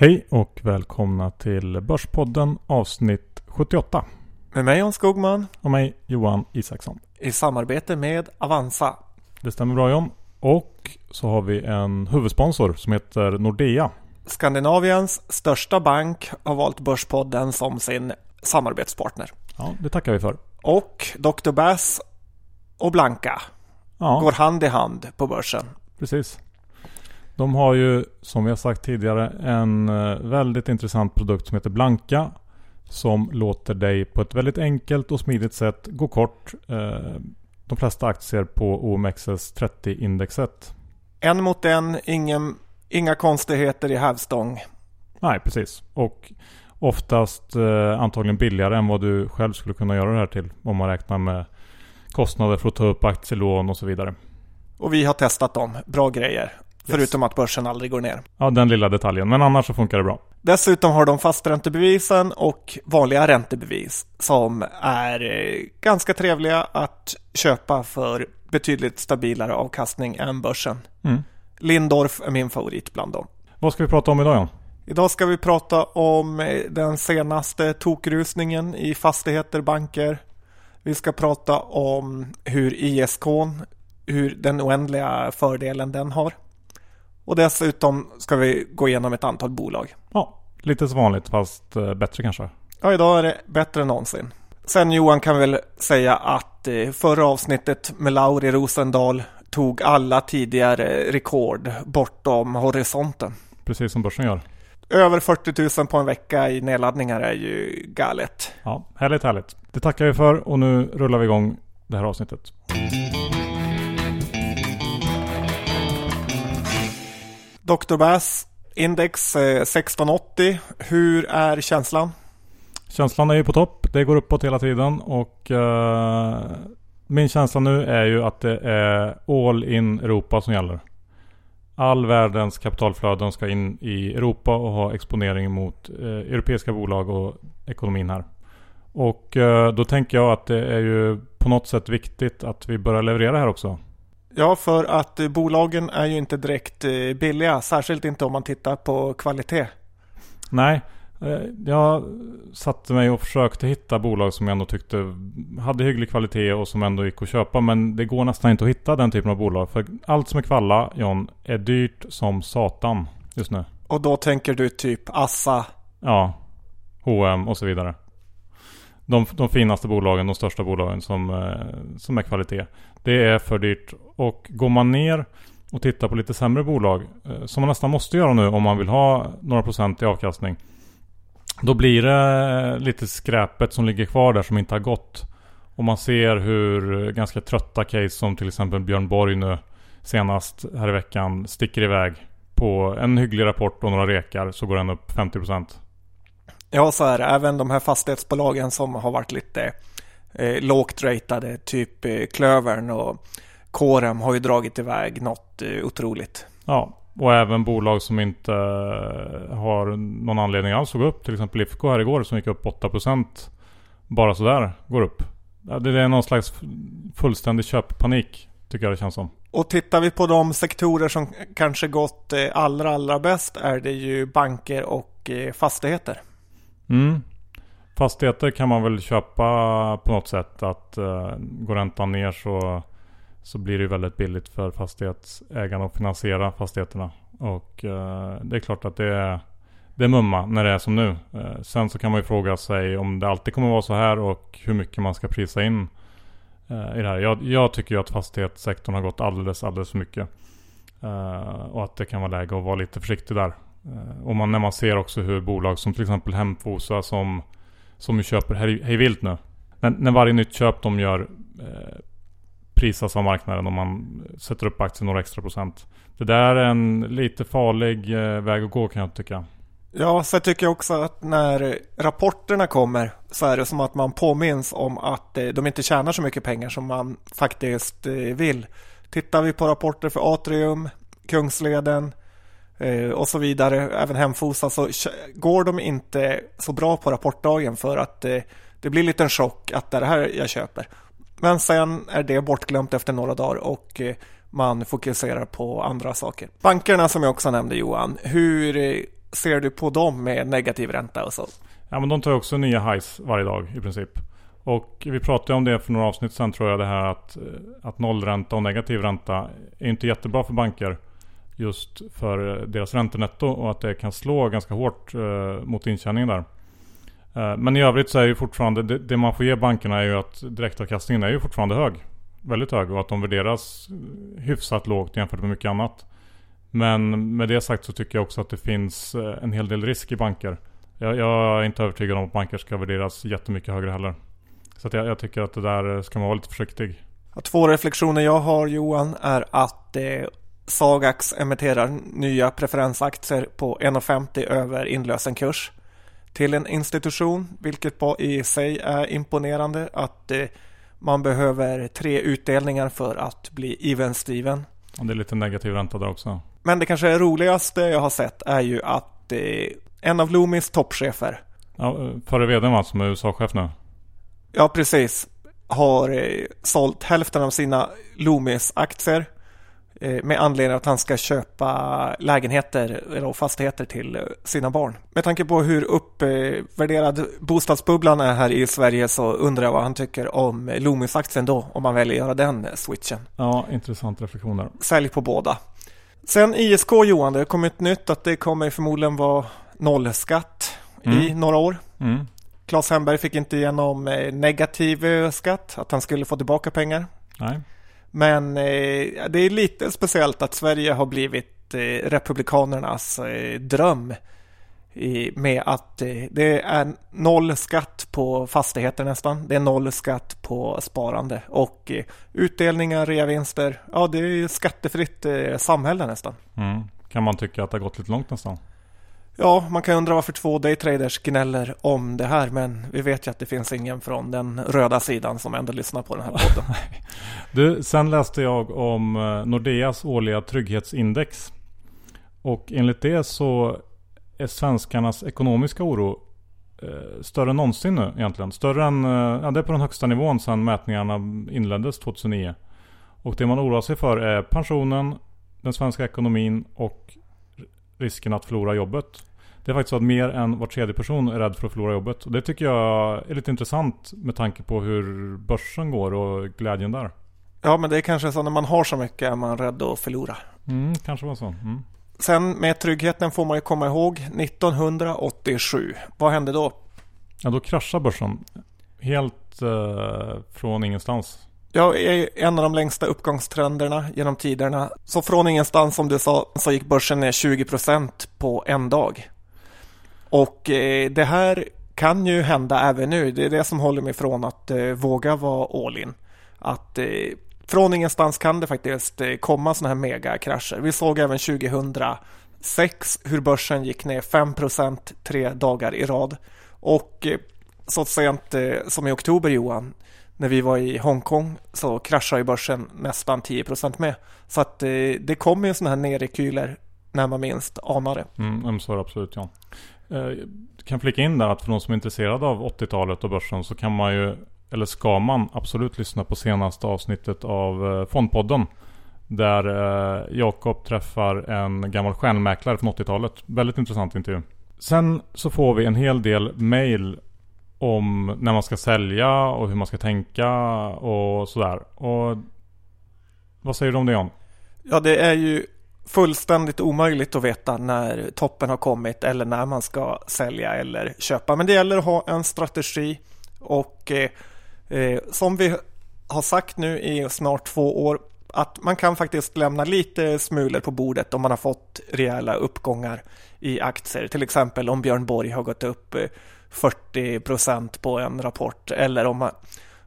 Hej och välkomna till Börspodden avsnitt 78. Med mig John Skogman. Och mig Johan Isaksson. I samarbete med Avanza. Det stämmer bra John. Och så har vi en huvudsponsor som heter Nordea. Skandinaviens största bank har valt Börspodden som sin samarbetspartner. Ja, det tackar vi för. Och Dr. Bass och Blanka ja. går hand i hand på börsen. Precis. De har ju, som vi har sagt tidigare, en eh, väldigt intressant produkt som heter Blanka. Som låter dig på ett väldigt enkelt och smidigt sätt gå kort eh, de flesta aktier på OMXS30-indexet. En mot en, ingen, inga konstigheter i hävstång. Nej, precis. Och oftast eh, antagligen billigare än vad du själv skulle kunna göra det här till. Om man räknar med kostnader för att ta upp aktielån och så vidare. Och vi har testat dem. Bra grejer. Yes. Förutom att börsen aldrig går ner. Ja, den lilla detaljen. Men annars så funkar det bra. Dessutom har de fasträntebevisen och vanliga räntebevis som är eh, ganska trevliga att köpa för betydligt stabilare avkastning än börsen. Mm. Lindorf är min favorit bland dem. Vad ska vi prata om idag Jan? Idag ska vi prata om eh, den senaste tokrusningen i fastigheter, banker. Vi ska prata om hur ISK, hur den oändliga fördelen den har. Och dessutom ska vi gå igenom ett antal bolag. Ja, lite som vanligt fast eh, bättre kanske. Ja, idag är det bättre än någonsin. Sen Johan kan väl säga att eh, förra avsnittet med Lauri Rosendal tog alla tidigare rekord bortom horisonten. Precis som börsen gör. Över 40 000 på en vecka i nedladdningar är ju galet. Ja, härligt härligt. Det tackar vi för och nu rullar vi igång det här avsnittet. Dr. Bass index eh, 1680. Hur är känslan? Känslan är ju på topp. Det går uppåt hela tiden och uh, min känsla nu är ju att det är all in Europa som gäller. All världens kapitalflöden ska in i Europa och ha exponering mot uh, europeiska bolag och ekonomin här. Och uh, då tänker jag att det är ju på något sätt viktigt att vi börjar leverera här också. Ja, för att bolagen är ju inte direkt eh, billiga, särskilt inte om man tittar på kvalitet. Nej, eh, jag satte mig och försökte hitta bolag som jag ändå tyckte hade hygglig kvalitet och som ändå gick att köpa. Men det går nästan inte att hitta den typen av bolag. För allt som är kvalla, John, är dyrt som satan just nu. Och då tänker du typ Assa? Ja, H&M och så vidare de, de finaste bolagen, de största bolagen som, eh, som är kvalitet. Det är för dyrt. Och går man ner och tittar på lite sämre bolag, eh, som man nästan måste göra nu om man vill ha några procent i avkastning. Då blir det lite skräpet som ligger kvar där som inte har gått. Och man ser hur ganska trötta case som till exempel Björn Borg nu senast här i veckan sticker iväg. På en hygglig rapport och några rekar så går den upp 50%. Ja, så är det. Även de här fastighetsbolagen som har varit lite eh, lågt ratade, typ eh, Klövern och Corem har ju dragit iväg något eh, otroligt. Ja, och även bolag som inte eh, har någon anledning alls att gå upp. Till exempel Lifco här igår som gick upp 8% bara sådär går upp. Det är någon slags fullständig köppanik tycker jag det känns som. Och tittar vi på de sektorer som kanske gått eh, allra allra bäst är det ju banker och eh, fastigheter. Mm. Fastigheter kan man väl köpa på något sätt. Att uh, går räntan ner så, så blir det väldigt billigt för fastighetsägarna att finansiera fastigheterna. Och uh, det är klart att det är, det är mumma när det är som nu. Uh, sen så kan man ju fråga sig om det alltid kommer vara så här och hur mycket man ska prisa in uh, i det här. Jag, jag tycker ju att fastighetssektorn har gått alldeles, alldeles för mycket. och att det kan vara läge att vara lite försiktig där. Eh, och man, när man ser också hur bolag som till exempel Hemfosa som, som ju köper hej, hej vilt nu. När, när, varje nytt köp de gör eh, prisas av marknaden och man sätter upp aktien några extra procent. Det där är en lite farlig eh, väg att gå kan jag tycka. Ja, så tycker jag också att när rapporterna kommer så är det som att man påminns om att eh, de inte tjänar så mycket pengar som man faktiskt eh, vill. Tittar vi på rapporter för Atrium, Kungsleden, Eh, och så vidare, även Hemfosa, så går de inte så bra på rapportdagen för att eh, det blir lite en chock att det är det här jag köper. Men sen är det bortglömt efter några dagar och eh, man fokuserar på andra saker. Bankerna som jag också nämnde Johan, hur ser du på dem med negativ ränta och så? Ja men de tar också nya highs varje dag i princip. Och vi pratade om det för några avsnitt sen tror jag det här att, att nollränta och negativ ränta är inte jättebra för banker. Just för deras räntenetto och att det kan slå ganska hårt eh, mot intjäningen där. Eh, men i övrigt så är ju fortfarande det, det, man får ge bankerna är ju att direktavkastningen är ju fortfarande hög. Väldigt hög och att de värderas hyfsat lågt jämfört med mycket annat. Men med det sagt så tycker jag också att det finns eh, en hel del risk i banker. Jag, jag är inte övertygad om att banker ska värderas jättemycket högre heller. Så jag, jag, tycker att det där ska man vara lite försiktig. Två reflektioner jag har Johan är att eh, Sagax emitterar nya preferensaktier på 1,50 över inlösenkurs till en institution, vilket i sig är imponerande att eh, man behöver tre utdelningar för att bli even-steven. Och det är lite negativ ränta där också. Men det kanske roligaste jag har sett är ju att eh, en av Loomis toppchefer. Ja, före vdn va, som är USA-chef nu? Ja, precis. Har eh, sålt hälften av sina Loomis-aktier med anledning att han ska köpa lägenheter eller fastigheter till eh, sina barn. Med tanke på hur uppvärderad bostadsbubblan är här i Sverige så undrar jag vad han tycker om Loomis-aktien då, om man väljer att göra den switchen. Ja, intressant reflektioner. Sälj på båda. Sen ISK Johan, det har kommit nytt att det kommer förmodligen vara nollskatt mm. i några år. Mm. Claes Hemberg fick inte igenom eh, negativ eh, skatt, att han skulle få tillbaka pengar. Nej. Men eh, det är lite speciellt att Sverige har blivit eh, republikanernas eh, dröm med att eh, det är noll skatt på fastigheter nästan. Det är noll skatt på sparande och utdelningar, reavinster. Ja, det är skattefritt samhälle nästan. Mm. Kan man tycka att det har gått lite långt nästan? Ja, man kan undra varför två daytraders gnäller om det här, men vi vet ju att det finns ingen från den röda sidan som ändå lyssnar på den här podden. du, sen läste jag om eh, Nordeas årliga trygghetsindex. Och enligt det så är svenskarnas ekonomiska oro eh, större än någonsin nu egentligen. Större än, eh, ja det är på den högsta nivån sedan mätningarna inleddes 2009. Och det man oroar sig för är pensionen, den svenska ekonomin och risken att förlora jobbet. Det är faktiskt så att mer än var tredje person är rädd för att förlora jobbet. Och det tycker jag är lite intressant med tanke på hur börsen går och glädjen där. Ja, men det är kanske så när man har så mycket är man rädd att förlora. Mm, kanske var så. Mm. Sen med tryggheten får man ju komma ihåg 1987. Vad hände då? Ja, då kraschade börsen. Helt eh, från ingenstans. Ja, en av de längsta uppgångstrenderna genom tiderna. Så från ingenstans som du sa så gick börsen ner 20% på en dag. Och eh, det här kan ju hända även nu. Det är det som håller mig från att eh, våga vara all in. Att eh, från ingenstans kan det faktiskt eh, komma sådana här megakrascher. Vi såg även 2006 hur börsen gick ner 5% tre dagar i rad. Och eh, så sent eh, som i oktober Johan, när vi var i Hongkong så kraschade börsen nästan 10% med. Så att det kommer ju sådana här nerrekyler när man minst anar det. Mm, så är det absolut ja. Eh, kan flika in där att för de som är intresserade av 80-talet och börsen så kan man ju, eller ska man absolut lyssna på senaste avsnittet av eh, Fondpodden. Där eh, Jakob träffar en gammal stjärnmäklare från 80-talet. Väldigt intressant intervju. Sen så får vi en hel del mail om när man ska sälja och hur man ska tänka och sådär. Och vad säger du om det Jan? Ja, det är ju fullständigt omöjligt att veta när toppen har kommit eller när man ska sälja eller köpa. Men det gäller att ha en strategi och eh, eh, som vi har sagt nu i snart två år att man kan faktiskt lämna lite smulor på bordet om man har fått rejäla uppgångar i aktier. Till exempel om Björn Borg har gått upp eh, 40 procent på en rapport eller om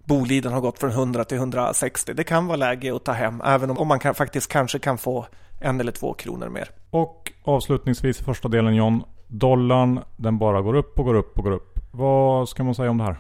Boliden har gått från 100 till 160. Det kan vara läge att ta hem även om man kan, faktiskt kanske kan få en eller två kronor mer. Och avslutningsvis i första delen John. Dollarn den bara går upp och går upp och går upp. Vad ska man säga om det här?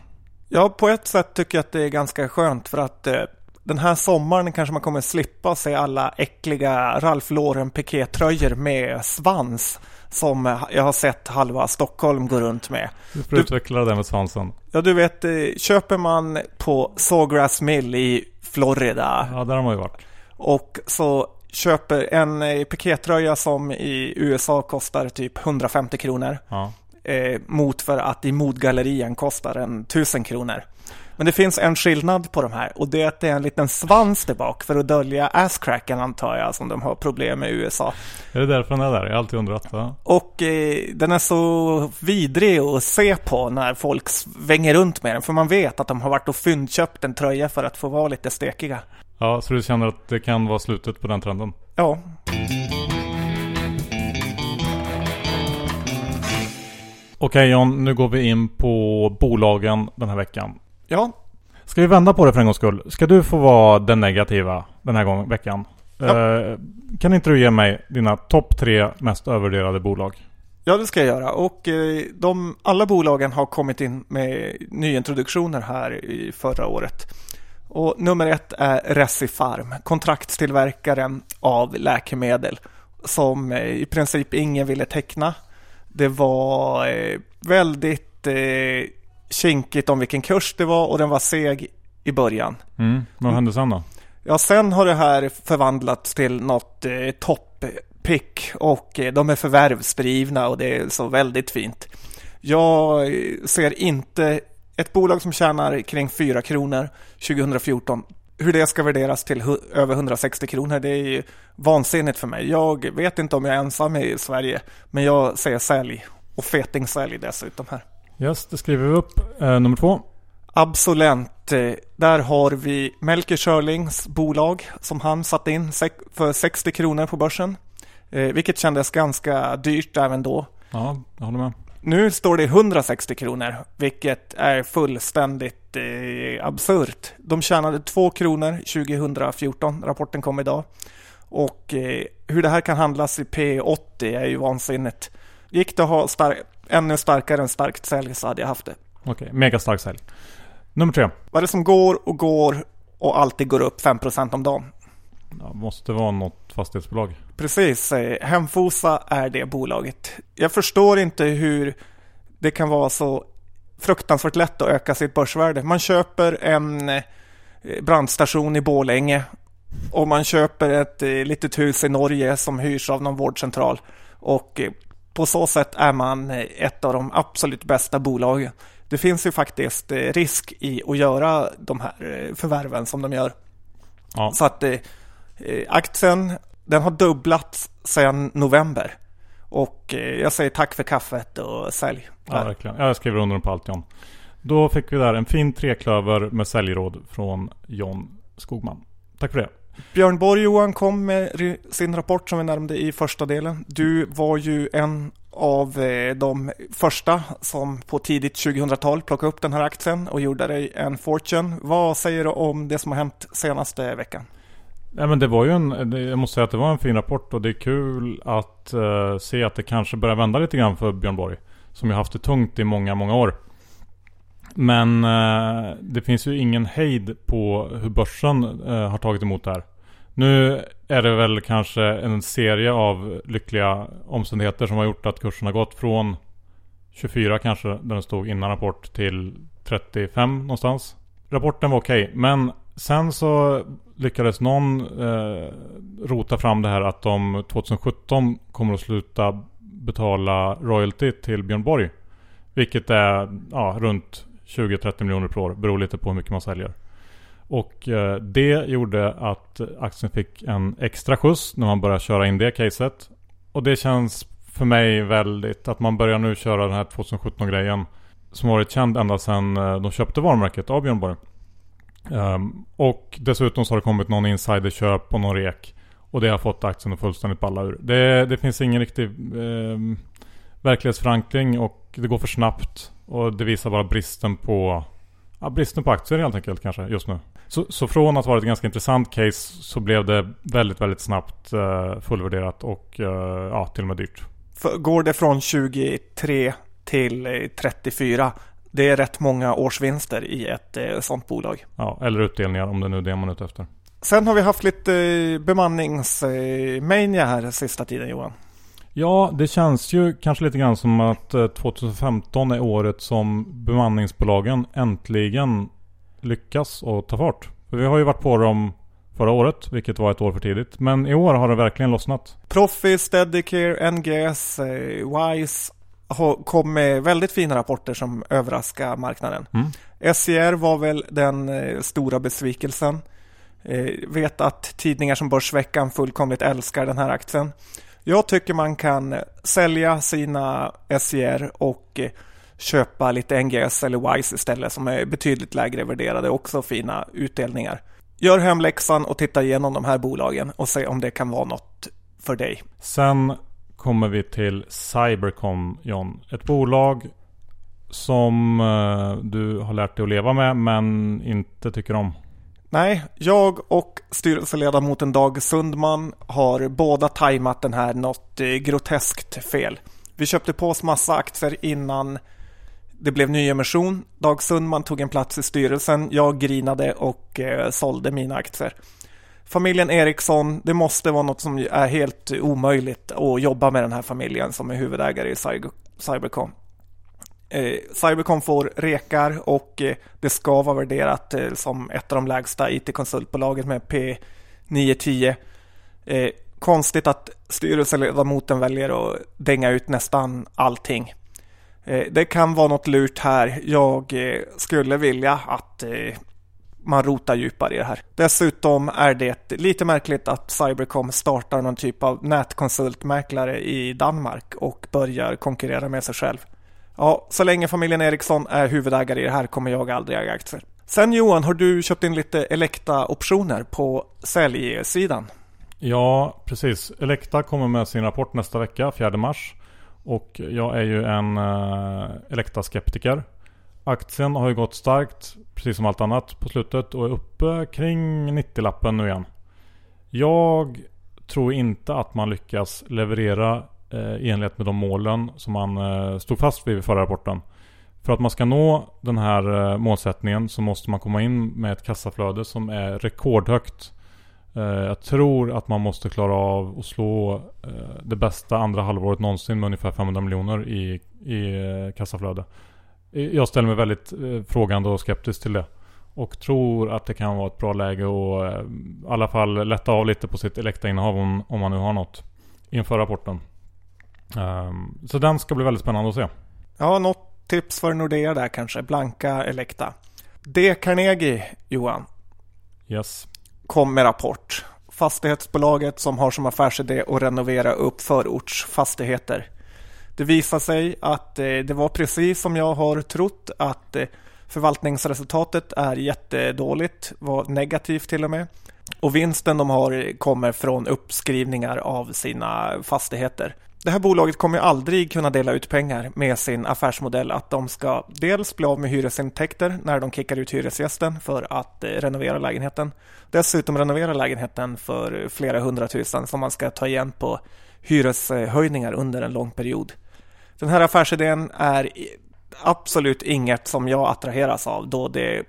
Ja, på ett sätt tycker jag att det är ganska skönt för att eh, den här sommaren kanske man kommer slippa se alla äckliga Ralph Lauren pikétröjor med svans som jag har sett halva Stockholm gå runt med. Du får du, utveckla det med svansen. Ja, du vet, eh, köper man på Sawgrass Mill i Florida. Ja, där har man ju varit. Och så köper en eh, pikétröja som i USA kostar typ 150 kronor. Ja. Eh, mot för att i modgallerien kostar en 1000 kronor. Men det finns en skillnad på de här och det är att det är en liten svans där bak för att dölja asscracken antar jag som de har problem med i USA. Är det därför den är där? Jag har alltid undrat. Ja. Och eh, den är så vidrig att se på när folk svänger runt med den för man vet att de har varit och fyndköpt en tröja för att få vara lite stekiga. Ja, så du känner att det kan vara slutet på den trenden? Ja, Okej John, nu går vi in på bolagen den här veckan. ja, Ska vi vända på det för en gångs skull? Ska du få vara den negativa den här gången, veckan? Ja. Eh, kan inte du ge mig dina topp tre mest övervärderade bolag? Ja, det ska jag göra. Och eh, de, alla bolagen har kommit in med nyintroduktioner här i förra året. Och nummer ett är Recipharm, kontraktstillverkaren av läkemedel som eh, i princip ingen ville teckna. Det var eh, väldigt eh, kinkigt om vilken kurs det var och den var seg i början. Mm. Vad hände sen då? Ja, sen har det här förvandlats till något eh, topppick och eh, de är förvärvsdrivna och det är så väldigt fint. Jag ser inte ett bolag som tjänar kring 4 kronor 2014. Hur det ska värderas till över 160 kronor, det är ju vansinnigt för mig. Jag vet inte om jag är ensam i Sverige, men jag säger sälj och fetingsälj dessutom här. Yes, det skriver vi upp. Eh, nummer två. Absolent. Eh, Där har vi Melker Schörlings bolag som han satt in för 60 kronor på börsen. Eh, Vilket kändes ganska dyrt även då. Ja, jag håller med. Nu står det 160 kronor, vilket är fullständigt eh, absurt. De tjänade 2 kronor 2014, rapporten kom idag. Och eh, hur det här kan handlas i P80 är ju vansinnigt. Gick det att ha star- ännu starkare än starkt sälj så hade jag haft det. Okej, mega stark sälj. Nummer tre. Vad är det som går och går och alltid går upp 5% om dagen? Ja, måste vara något fastighetsbolag. Precis, Hemfosa är det bolaget. Jag förstår inte hur det kan vara så fruktansvärt lätt att öka sitt börsvärde. Man köper en eh, brandstation i Borlänge och man köper ett eh, litet hus i Norge som hyrs av någon vårdcentral. Och eh, på så sätt är man ett av de absolut bästa bolagen. Det finns ju faktiskt risk i att göra de här förvärven som de gör. Ja, Så att aktien, den har dubblats sedan november. Och eh, jag säger tack för kaffet och sälj. ja verkligen. Jag skriver under på allt John. Då fick vi där en fin treklöver med säljråd från John Skogman. Tack för det. Björn Borg Johan kom med sin rapport som vi nämnde i första delen. Du var ju en av eh, de första som på tidigt 2000-tal plockade upp den här aktien och gjorde dig en fortune. Vad säger du om det som har hänt senaste veckan? Nej men det var ju en, jag måste säga att det var en fin rapport och det är kul att eh, se att det kanske börjar vända lite grann för Björn Borg. Som ju haft det tungt i många, många år. Men eh, det finns ju ingen hejd på hur börsen eh, har tagit emot det här. Nu är det väl kanske en serie av lyckliga omständigheter som har gjort att kursen har gått från 24 kanske, där den stod innan rapport, till 35 någonstans. Rapporten var okej, men sen så lyckades någon eh, rota fram det här att de 2017 kommer att sluta betala royalty till Björn Borg. Vilket är ja, runt 20-30 miljoner per år. Beror lite på hur mycket man säljer. Och eh, det gjorde att aktien fick en extra skjuts när man började köra in det caset. Och det känns för mig väldigt att man börjar nu köra den här 2017 grejen. Som varit känd ända sedan eh, de köpte varumärket av Björn Borg. Um, och dessutom så har det kommit någon insiderköp och någon rek. Och det har fått aktien att fullständigt balla ur. Det, det finns ingen riktig um, verklighetsförankring och det går för snabbt. Och det visar bara bristen på ja, bristen på aktier helt enkelt kanske just nu. Så, så från att vara ett ganska intressant case så blev det väldigt, väldigt snabbt uh, fullvärderat och uh, ja, till och med dyrt. För går det från 23 till 34 det är rätt många årsvinster i ett eh, sånt bolag. Ja, eller utdelningar om det nu är det man är ute efter. Sen har vi haft lite eh, bemanningsmania här sista tiden Johan. Ja, det känns ju kanske lite grann som att eh, 2015 är året som bemanningsbolagen äntligen lyckas och ta fart. För vi har ju varit på dem förra året, vilket var ett år för tidigt. Men i år har det verkligen lossnat. Proffi, Steadicare, NGS, eh, Wise kom med väldigt fina rapporter som överraskar marknaden. Mm. SCR var väl den eh, stora besvikelsen. Eh, vet att tidningar som Börsveckan fullkomligt älskar den här aktien. Jag tycker man kan sälja sina SCR och köpa lite NGS eller WISE istället som är betydligt lägre värderade och också fina utdelningar. Gör hemläxan och titta igenom de här bolagen och se om det kan vara något för dig. Sen kommer vi till Cybercom John. Ett bolag som eh, du har lärt dig att leva med men inte tycker om. Nej, jag och styrelseledamoten Dag Sundman har båda tajmat den här något eh, groteskt fel. Vi köpte på oss massa aktier innan det blev nyemission. Dag Sundman tog en plats i styrelsen. Jag grinade och eh, sålde mina aktier. Familjen Eriksson, det måste vara något som är helt omöjligt att jobba med den här familjen som är huvudägare i Cybercom. Eh, Cybercom får rekar och eh, det ska vara värderat eh, som ett av de lägsta IT-konsultbolagen med P910. Konstigt att styrelseledamoten väljer att dänga ut nästan allting. Det kan vara något lurt här. Jag skulle vilja att man rotar djupare i det här. Dessutom är det lite märkligt att Cybercom startar någon typ av nätkonsultmäklare i Danmark och börjar konkurrera med sig själv. Ja, så länge familjen Eriksson är huvudägare i det här kommer jag aldrig äga aktier. Sen Johan, har du köpt in lite Elekta-optioner på säljsidan? Ja, precis. Elekta kommer med sin rapport nästa vecka, 4 mars. Och jag är ju en uh, Elekta-skeptiker. Aktien har ju gått starkt, precis som allt annat på slutet och är uppe kring 90-lappen nu igen. Jag tror inte att man lyckas leverera eh, i enlighet med de målen som man eh, stod fast vid i förra rapporten. För att man ska nå den här eh, målsättningen så måste man komma in med ett kassaflöde som är rekordhögt. Eh, jag tror att man måste klara av att slå eh, det bästa andra halvåret någonsin med ungefär 500 miljoner i, i eh, kassaflöde. Jag ställer mig väldigt frågande och skeptisk till det. Och tror att det kan vara ett bra läge att i alla fall lätta av lite på sitt Elekta-innehav om, om man nu har något inför rapporten. Um, så den ska bli väldigt spännande att se. Ja, något tips för Nordea där kanske. Blanka Elekta. D. Carnegie, Johan. Yes kom med rapport. Fastighetsbolaget som har som affärsidé att renovera upp förortsfastigheter. Det visar sig att eh, det var precis som jag har trott att eh, förvaltningsresultatet är jättedåligt, var negativt till och med. Och vinsten de har kommer från uppskrivningar av sina fastigheter. Det här bolaget kommer aldrig kunna dela ut pengar med sin affärsmodell att de ska dels bli av med hyresintäkter när de kickar ut hyresgästen för att eh, renovera lägenheten. Dessutom renovera lägenheten för flera hundratusen som man ska ta igen på hyreshöjningar under en lång period. Den här affärsidén är absolut inget som jag attraheras av då det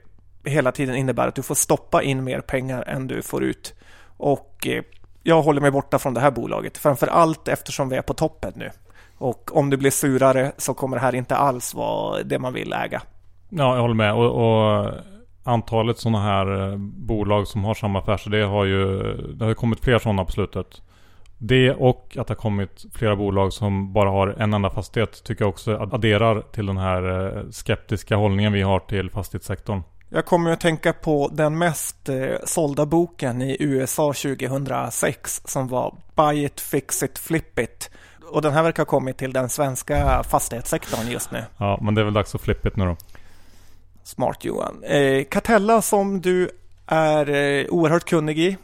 hela tiden innebär att du får stoppa in mer pengar än du får ut. Och eh, jag håller mig borta från det här bolaget, framför allt eftersom vi är på toppen nu. Och om det blir surare så kommer det här inte alls vara det man vill äga. Ja, jag håller med. Och, och antalet sådana här eh, bolag som har samma affärsidé har ju... Det har ju kommit fler sådana på slutet. Det och att det har kommit flera bolag som bara har en enda fastighet tycker jag också adderar till den här eh, skeptiska hållningen vi har till fastighetssektorn. Jag kommer att tänka på den mest eh, sålda boken i USA 2006 som var Buy it, fix it, flip it. Och den här verkar ha kommit till den svenska fastighetssektorn just nu. Ja, men det är väl dags att flip it nu då. Smart Johan. Eh, Catella som du är eh, oerhört kunnig i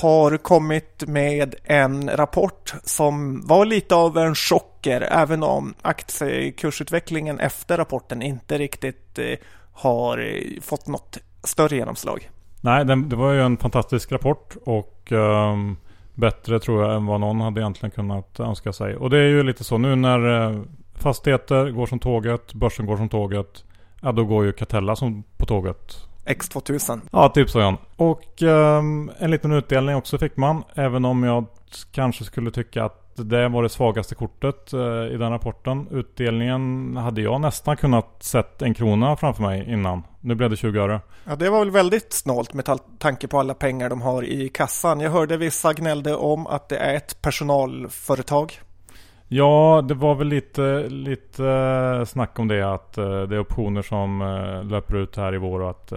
har kommit med en rapport som var lite av en chocker även om aktiekursutvecklingen efter rapporten inte riktigt eh, har eh, fått något större genomslag. Nej, det var ju en fantastisk rapport och um, bättre tror jag än vad någon hade egentligen kunnat önska sig. Och det är ju lite så nu när eh, fastigheter går som tåget, börsen går som tåget. Ja, då går ju Catella som på tåget. X2000. Ja, typ så ja. Och um, en liten utdelning också fick man. Även om jag kanske skulle tycka att det var det svagaste kortet eh, i den rapporten. Utdelningen hade jag nästan kunnat sett en krona framför mig innan. Nu blev det 20 öre. Ja, det var väl väldigt snålt med tanke på alla pengar de har i kassan. Jag hörde vissa gnällde om att det är ett personalföretag. Ja, det var väl lite, lite eh, snack om det att eh, det är optioner som eh, löper ut här i vår och att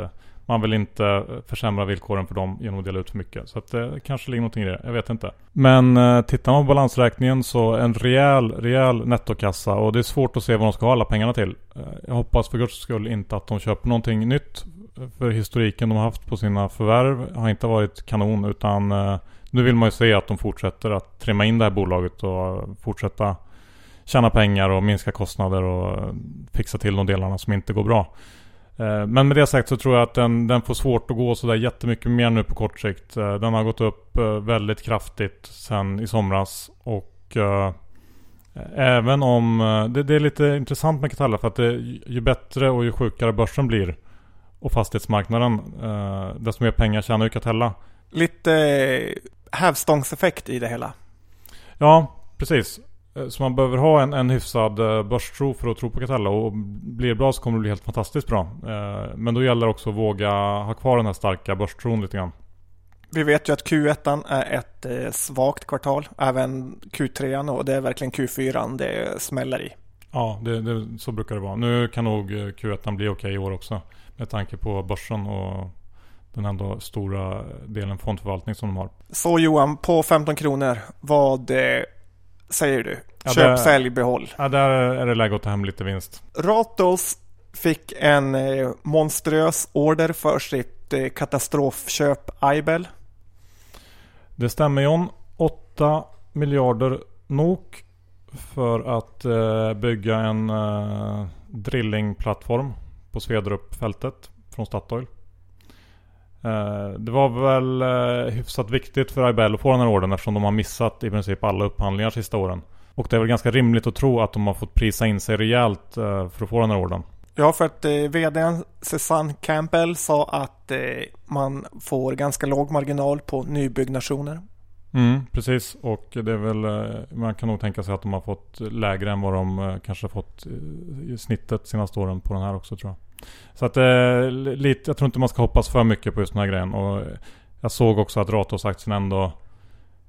man vill inte försämra villkoren för dem genom att dela ut för mycket. Så att det kanske ligger någonting i det. Jag vet inte. Men eh, tittar man på balansräkningen så en rejäl, rejäl nettokassa och det är svårt att se vad de ska ha alla pengarna till. Jag hoppas för guds skull inte att de köper någonting nytt. För historiken de har haft på sina förvärv har inte varit kanon utan eh, nu vill man ju se att de fortsätter att trimma in det här bolaget och fortsätta tjäna pengar och minska kostnader och fixa till de delarna som inte går bra. Eh, men med det sagt så tror jag att den, den får svårt att gå sådär jättemycket mer nu på kort sikt. Eh, den har gått upp eh, väldigt kraftigt sen i somras. Och även om... Det, det, är lite intressant med Catella för att det, ju bättre och ju sjukare börsen blir och fastighetsmarknaden desto mer pengar tjänar ju Catella. Lite hävstångseffekt i det hela. Ja, precis. Eh, så man behöver ha en, en hyfsad eh, börstro för att tro på Catella och blir det bra så kommer det bli helt fantastiskt bra. Eh, men då gäller det också att våga ha kvar den här starka börstron lite grann. Vi vet ju att Q1 är ett svagt kvartal, även Q3 och det är verkligen Q4 det smäller i. Ja, det, det, så brukar det vara. Nu kan nog Q1 bli okej okay i år också med tanke på börsen och den ändå stora delen fondförvaltning som de har. Så Johan, på 15 kronor, vad säger du. Ja, Köp, där, sälj, behåll. Ja, där är det läge att ta hem lite vinst. Ratos fick en eh, monströs order för sitt eh, katastrofköp Aibel. Det stämmer John. 8 miljarder NOK för att eh, bygga en eh, drillingplattform på Svedrupfältet från Statoil. Eh, det var väl eh, hyfsat viktigt för Ibel att få den här ordern eftersom de har missat i princip alla upphandlingar sista åren. Och det är väl ganska rimligt att tro att de har fått prisa in sig rejält eh, för att få den här ordern. Ja, för att eh, vdn Susanne Campbell sa att eh, man får ganska låg marginal på nybyggnationer. Mm, precis, och det är väl, man kan nog tänka sig att de har fått lägre än vad de kanske har fått i snittet senaste åren på den här också tror jag. Så att eh, lite, jag tror inte man ska hoppas för mycket på just den här grejen. Och jag såg också att Ratos-aktien ändå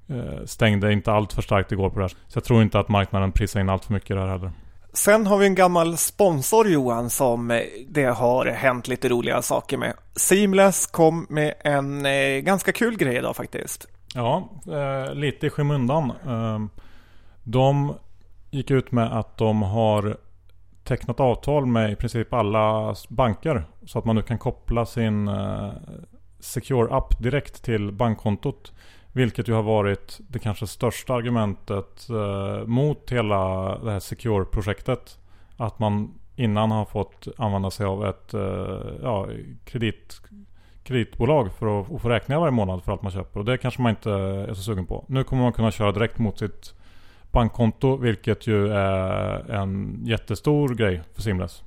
eh, stängde inte allt för starkt igår på det här. Så jag tror inte att marknaden prisar in allt för mycket där heller. Sen har vi en gammal sponsor Johan som eh, det har hänt lite roliga saker med. Seamless kom med en eh, ganska kul grej idag faktiskt. Ja, eh, lite i skymundan. Eh, de gick ut med att de har tecknat avtal med i princip alla banker. Så att man nu kan koppla sin eh, Secure App direkt till bankkontot. Vilket ju har varit det kanske största argumentet eh, mot hela det här Secure-projektet. Att man innan har fått använda sig av ett eh, ja, kredit, kreditbolag för att, att få räkningar varje månad för allt man köper. Och det kanske man inte är så sugen på. Nu kommer man kunna köra direkt mot sitt bankkonto, vilket ju är en jättestor grej för Simless.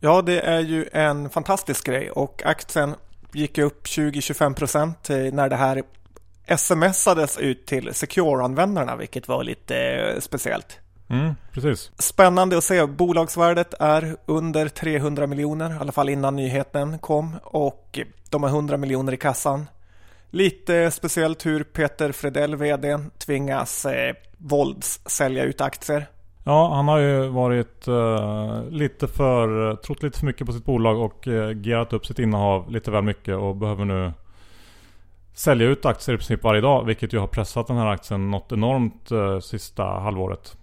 Ja, det är ju en fantastisk grej och aktien gick upp 20-25% när det här smsades ut till Secure-användarna, vilket var lite eh, speciellt. Mm, precis. Spännande att se. Bolagsvärdet är under 300 miljoner, i alla fall innan nyheten kom. Och de har 100 miljoner i kassan. Lite speciellt hur Peter Fredell, vd, tvingas eh, våldssälja ut aktier. Ja, han har ju varit eh, lite för, trott lite för mycket på sitt bolag och eh, gerat upp sitt innehav lite väl mycket och behöver nu sälja ut aktier i princip varje dag. Vilket ju har pressat den här aktien något enormt eh, sista halvåret.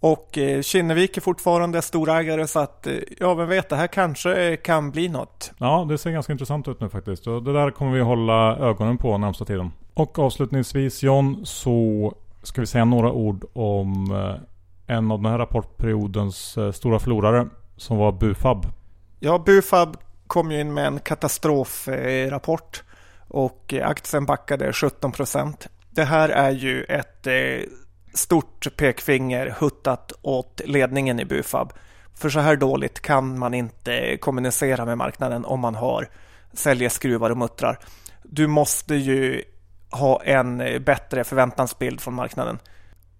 Och eh, Kinnevik är fortfarande storägare så att eh, ja, vem vet, det här kanske kan bli något. Ja, det ser ganska intressant ut nu faktiskt. Och det där kommer vi hålla ögonen på närmsta tiden. Och avslutningsvis John, så ska vi säga några ord om eh, en av den här rapportperiodens stora förlorare som var Bufab. Ja, Bufab kom ju in med en katastrofrapport och aktien backade 17 procent. Det här är ju ett stort pekfinger huttat åt ledningen i Bufab. För så här dåligt kan man inte kommunicera med marknaden om man har säljer skruvar och muttrar. Du måste ju ha en bättre förväntansbild från marknaden.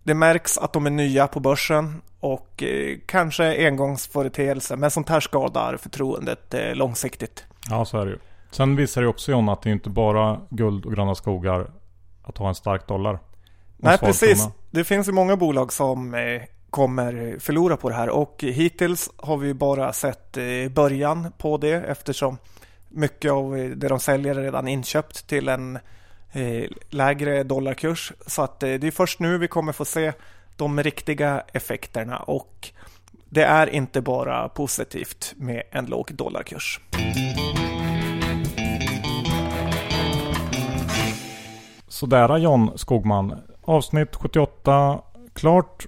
Det märks att de är nya på börsen och eh, kanske engångsföreteelse, men sånt här skadar förtroendet eh, långsiktigt. Ja, så är det ju. Sen visar det också John att det är inte bara guld och gröna skogar att ha en stark dollar. Nej, precis. Det finns ju många bolag som eh, kommer förlora på det här och hittills har vi bara sett eh, början på det eftersom mycket av det de säljer är redan inköpt till en eh, lägre dollarkurs. Så att det är först nu vi kommer få se de riktiga effekterna och det är inte bara positivt med en låg dollarkurs. Sådär John Skogman. Avsnitt 78 klart.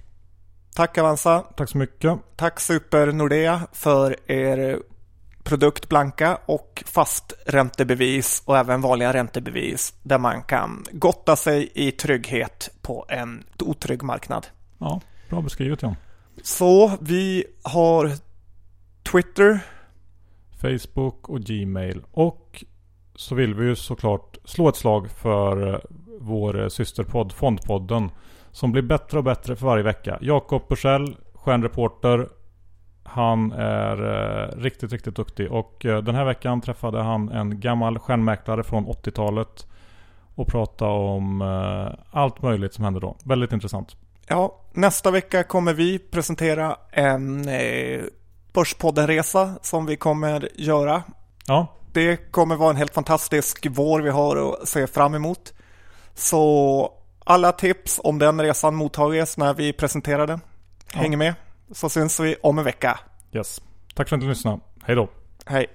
Tack Avanza. Tack så mycket. Tack Super Nordea för er produkt Blanka och fast räntebevis och även vanliga räntebevis där man kan gotta sig i trygghet på en otrygg marknad. Ja, bra beskrivet John. Så vi har Twitter, Facebook och Gmail. Och så vill vi ju såklart slå ett slag för vår systerpodd Fondpodden. Som blir bättre och bättre för varje vecka. Jakob Bursell, stjärnreporter. Han är eh, riktigt, riktigt duktig. Och eh, den här veckan träffade han en gammal stjärnmäklare från 80-talet. Och pratade om eh, allt möjligt som hände då. Väldigt intressant. Ja, nästa vecka kommer vi presentera en eh, Börspodden-resa som vi kommer göra. Ja. Det kommer vara en helt fantastisk vår vi har att se fram emot. Så alla tips om den resan mottages när vi presenterar den. Häng ja. med så syns vi om en vecka. Yes. Tack för att du lyssnade. Hej då. Hej.